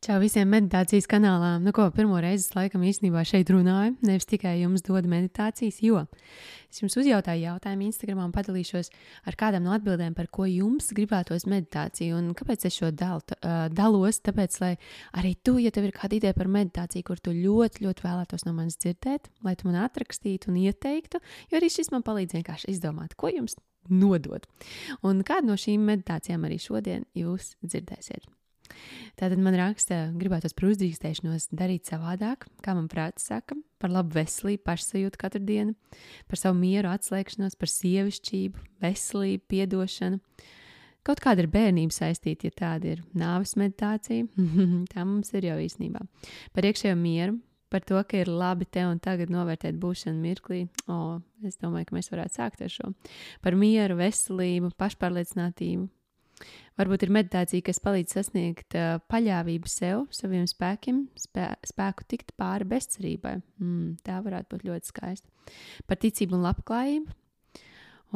Čau visiem meditācijas kanālām. Nu, ko pirmo reizi es laikam īstenībā šeit runāju, nevis tikai jums dod meditācijas, jo es jums uzjautāju jautājumu Instagram un padalīšos ar kādām no atbildēm, par ko jums gribētos meditāciju un kāpēc es šo dal, uh, dalos. Tāpēc, lai arī tu, ja tev ir kāda ideja par meditāciju, kur tu ļoti, ļoti vēlētos no manis dzirdēt, lai tu man atrakstītu un ieteiktu, jo arī šis man palīdz vienkārši izdomāt, ko jums nodot. Un kādu no šīm meditācijām arī šodien jūs dzirdēsiet. Tātad man raksta, gribētos par uzdrīkstēšanos darīt savādāk, kā man prāts saka, par labu veselību, pašsajūtu katru dienu, par savu mieru, atslēgšanos, par sievišķību, veselību, piedošanu. Kaut kāda ir bērnība saistīta, ja tāda ir nāves meditācija. Tā mums ir jau īstenībā. Par iekšējo mieru, par to, ka ir labi te un tagad novērtēt būšanu mirklī. O, es domāju, ka mēs varētu sākt ar šo. Par mieru, veselību, pašpārliecinātību, Varbūt ir meditācija, kas palīdz sasniegt uh, paļāvību sev, saviem spēkiem, spē, spēku tikt pāri bezcerībai. Mm, tā varētu būt ļoti skaista. Par ticību un labklājību.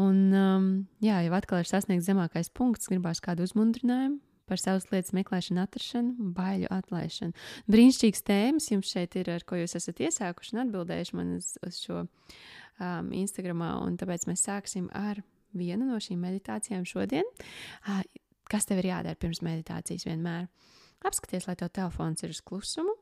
Un, um, jā, jau atkal ir sasniegts zemākais punkts, gribās kādu uzmundrinājumu par savas lietas meklēšanu, atrašanu baiļu atlaišanu. Brīnišķīgs tēmas jums šeit ir, ar ko jūs esat iesākuši un atbildējuši man uz, uz šo um, Instagramā, un tāpēc mēs sāksim ar vienu no šīm meditācijām šodien. Uh, Kas tev ir jādara pirms meditācijas vienmēr? Apskaties, lai tev telefons ir uz klusumu,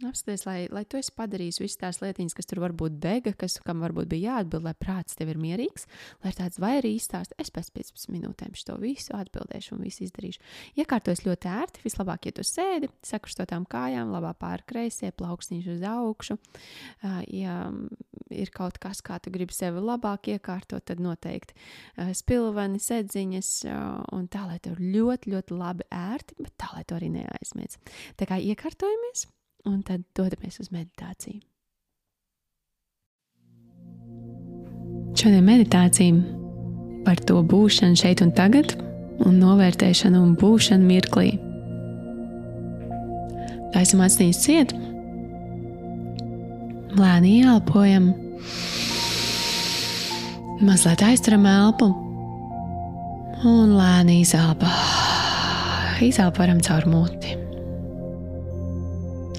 Apskaties, lai, lai tu esi padarījis visas tās lietiņas, kas tur varbūt dega, kas, kam varbūt bija jāatbild, lai prāts tev ir mierīgs, lai ir tāds vai arī izstāst, es pēc 15 minūtēm šo visu atbildēšu un visu izdarīšu. Iekārtos ļoti ērti, vislabāk, ja tu sēdi, sakrustotām kājām, labā pāri kreisie, plaukstīņš uz augšu. Ja ir kaut kas, kā tu gribi sevi labāk iekārtot, tad noteikti spilveni, sedziņas un tā, lai tev ļoti, ļoti labi ērti, bet tā, lai tu arī neaizmirst. Tā kā iekārtojamies! Un tad dodamies uz meditāciju. Šodien meditācija par to būšanu šeit un tagad, un novērtēšanu un būšanu mirklī. Taisam acis ciet, lēni ieelpojam, mazliet aizturam elpu un lēni izelpa. Izelpojam caur muti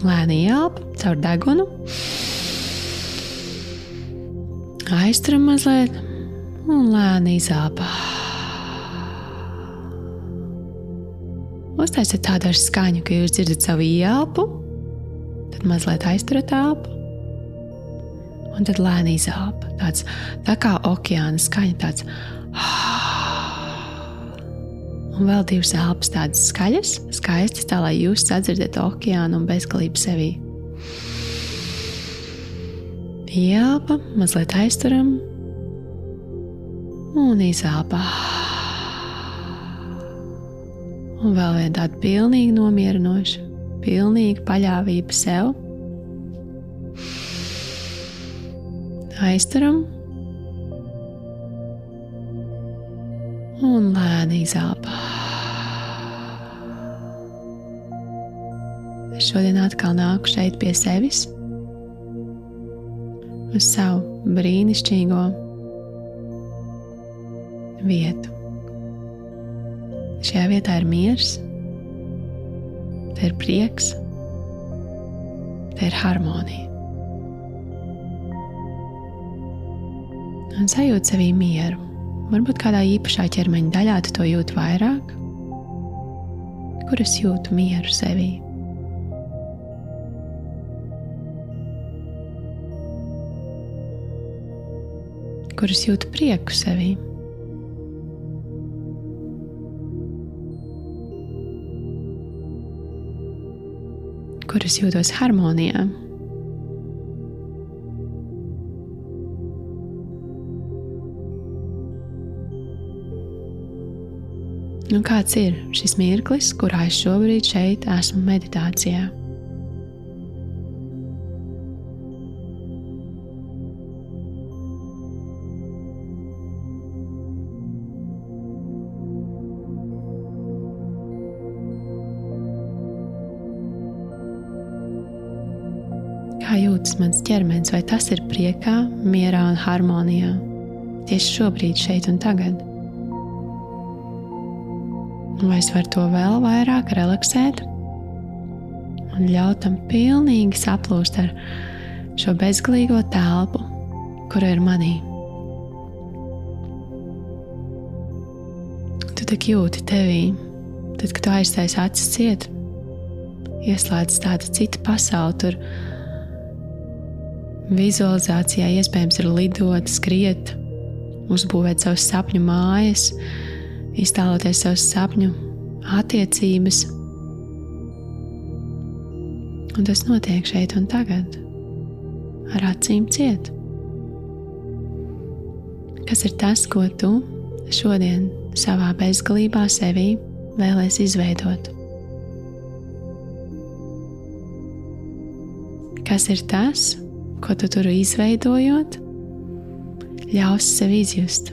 lēni ielpa caur degunu. Aizturam mazliet un lēni izelpa. Uztaisiet tādu ar skaņu, ka jūs dzirdat savu ielpu, tad mazliet aizturat elpu, un tad lēni izelpa. Tāds tā kā okeāna skaņa, tāds un vēl divas elpas tādas skaļas, skaistas, tā lai jūs sadzirdat okeānu un bezgalību sevī. Ielpa, mazliet aizturam un izelpa. Un vēl viena tāda pilnīgi nomierinoša, pilnīga paļāvība sev. Aizturam un lēni izelpa. Šodien atkal nāku šeit pie sevis, uz savu brīnišķīgo vietu. Šajā vietā ir miers, te ir prieks, te ir harmonija. Un sajūt sevī mieru. Varbūt kādā īpašā ķermeņa daļā tu to jūti vairāk, kur es jūtu mieru sevī. Kuras jūtu prieku sevī. Kuras jūtos harmonijā. Nu, kāds ir šis mirklis, kurā es šobrīd šeit esmu meditācijā? Kā jūtas mans ķermenis, vai tas ir priekā, mierā un harmonijā tieši šobrīd, šeit un tagad. Vai es varu to vēl vairāk relaksēt, un ļaut tam pilnīgi saplūst ar šo bezgalīgo telpu, kura ir manī. Tu tak jūti tevī, tad, kad tu aiztais acis ciet, ieslēdz tāda cita pasaule. Vizualizācijā iespējams ir lidot, skriet, uzbūvēt savus sapņu mājas, iztēloties savus sapņu attiecības. Un tas notiek šeit un tagad, ar acīm ciet. Kas ir tas, ko tu šodien savā bezgalībā sevī vēlēs izveidot? Kas ir tas, ko tu tur izveidojot, ļaus sev izjust?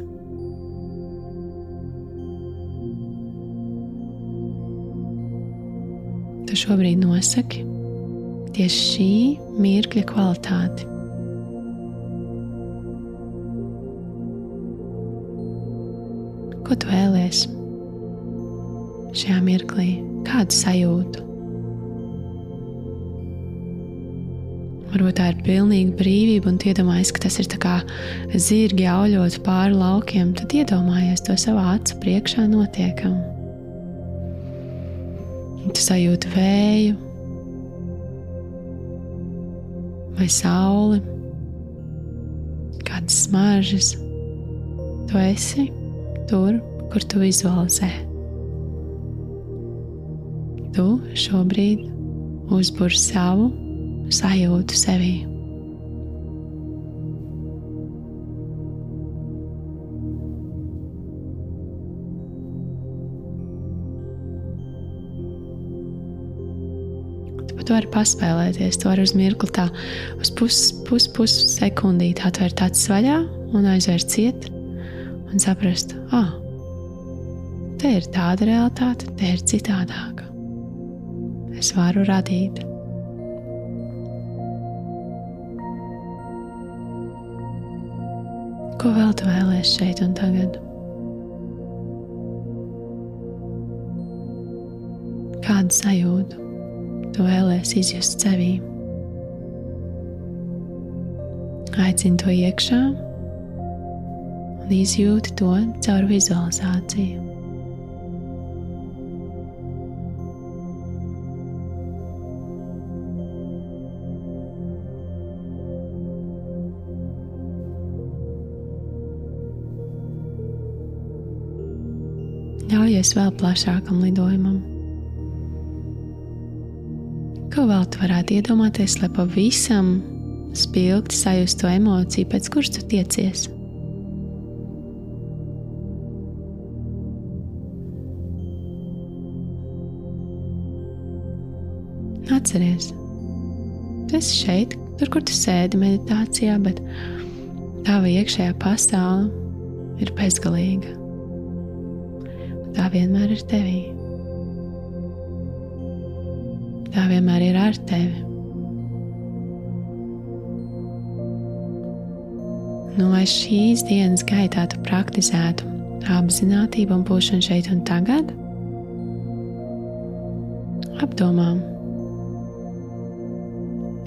Tu šobrīd nosaki tieši šī mirkļa kvalitāti. Ko tu vēlēsies šajā mirklī? Kādu sajūtu? Varbūt tā ir pilnīga brīvība, un iedomājies, ka tas ir kā zirgi auļot pāri laukiem. Tad iedomājies to savā acu priekšā notiekam. Tu sajūti vēju, vai sauli, kādas smaržas. Tu esi tur, kur tu vizualizē. Tu šobrīd uzbūri savu sajūtu sevī. Tu vari paspēlēties, tu vari uz mirkli tā, uz pusi pus, pus sekundīti atvērt acis vaļā un aizvērt ciet un saprast, ah, te ir tāda realitāte, te ir citādāka. Es varu radīt. Ko vēl tu vēlēsies šeit un tagad? Kādu sajūtu tu vēlēsies izjust sevī? Aicini to iekšā un izjūti to caur vizualizāciju. Ļaujies vēl plašākam lidojumam. Ko vēl tu varētu iedomāties, lai pavisam spilgti sajust to emociju, pēc kuras tu tiecies? Atceries, tu esi šeit, tur, kur tu sēdi meditācijā, bet tava iekšējā pasaule ir bezgalīga tā vienmēr ir tevī. Tā vienmēr ir ar tevi. Nu, lai šīs dienas gaitā tu praktizētu apziņotību un būšanu šeit un tagad, apdomā,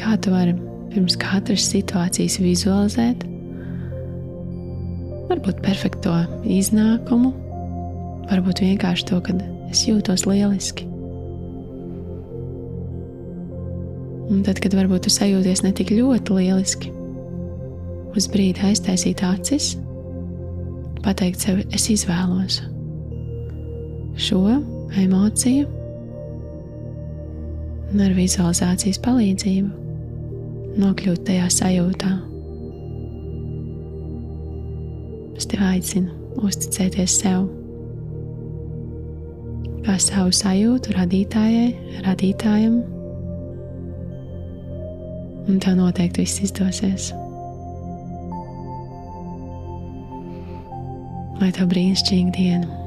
kā tu vari pirms katras situācijas vizualizēt, varbūt perfekto iznākumu, varbūt vienkārši to, ka es jūtos lieliski. Un tad, kad varbūt tu sajūties ne tik ļoti lieliski, uz brīdi aiztaisīt acis, pateikt sev, es izvēlos šo emociju un ar vizualizācijas palīdzību nokļūt tajā sajūtā. Es tevi aicinu uzticēties sev kā savu sajūtu radītājai, radītājam. Un tev noteikti viss izdosies. Lai tev brīnišķīga diena!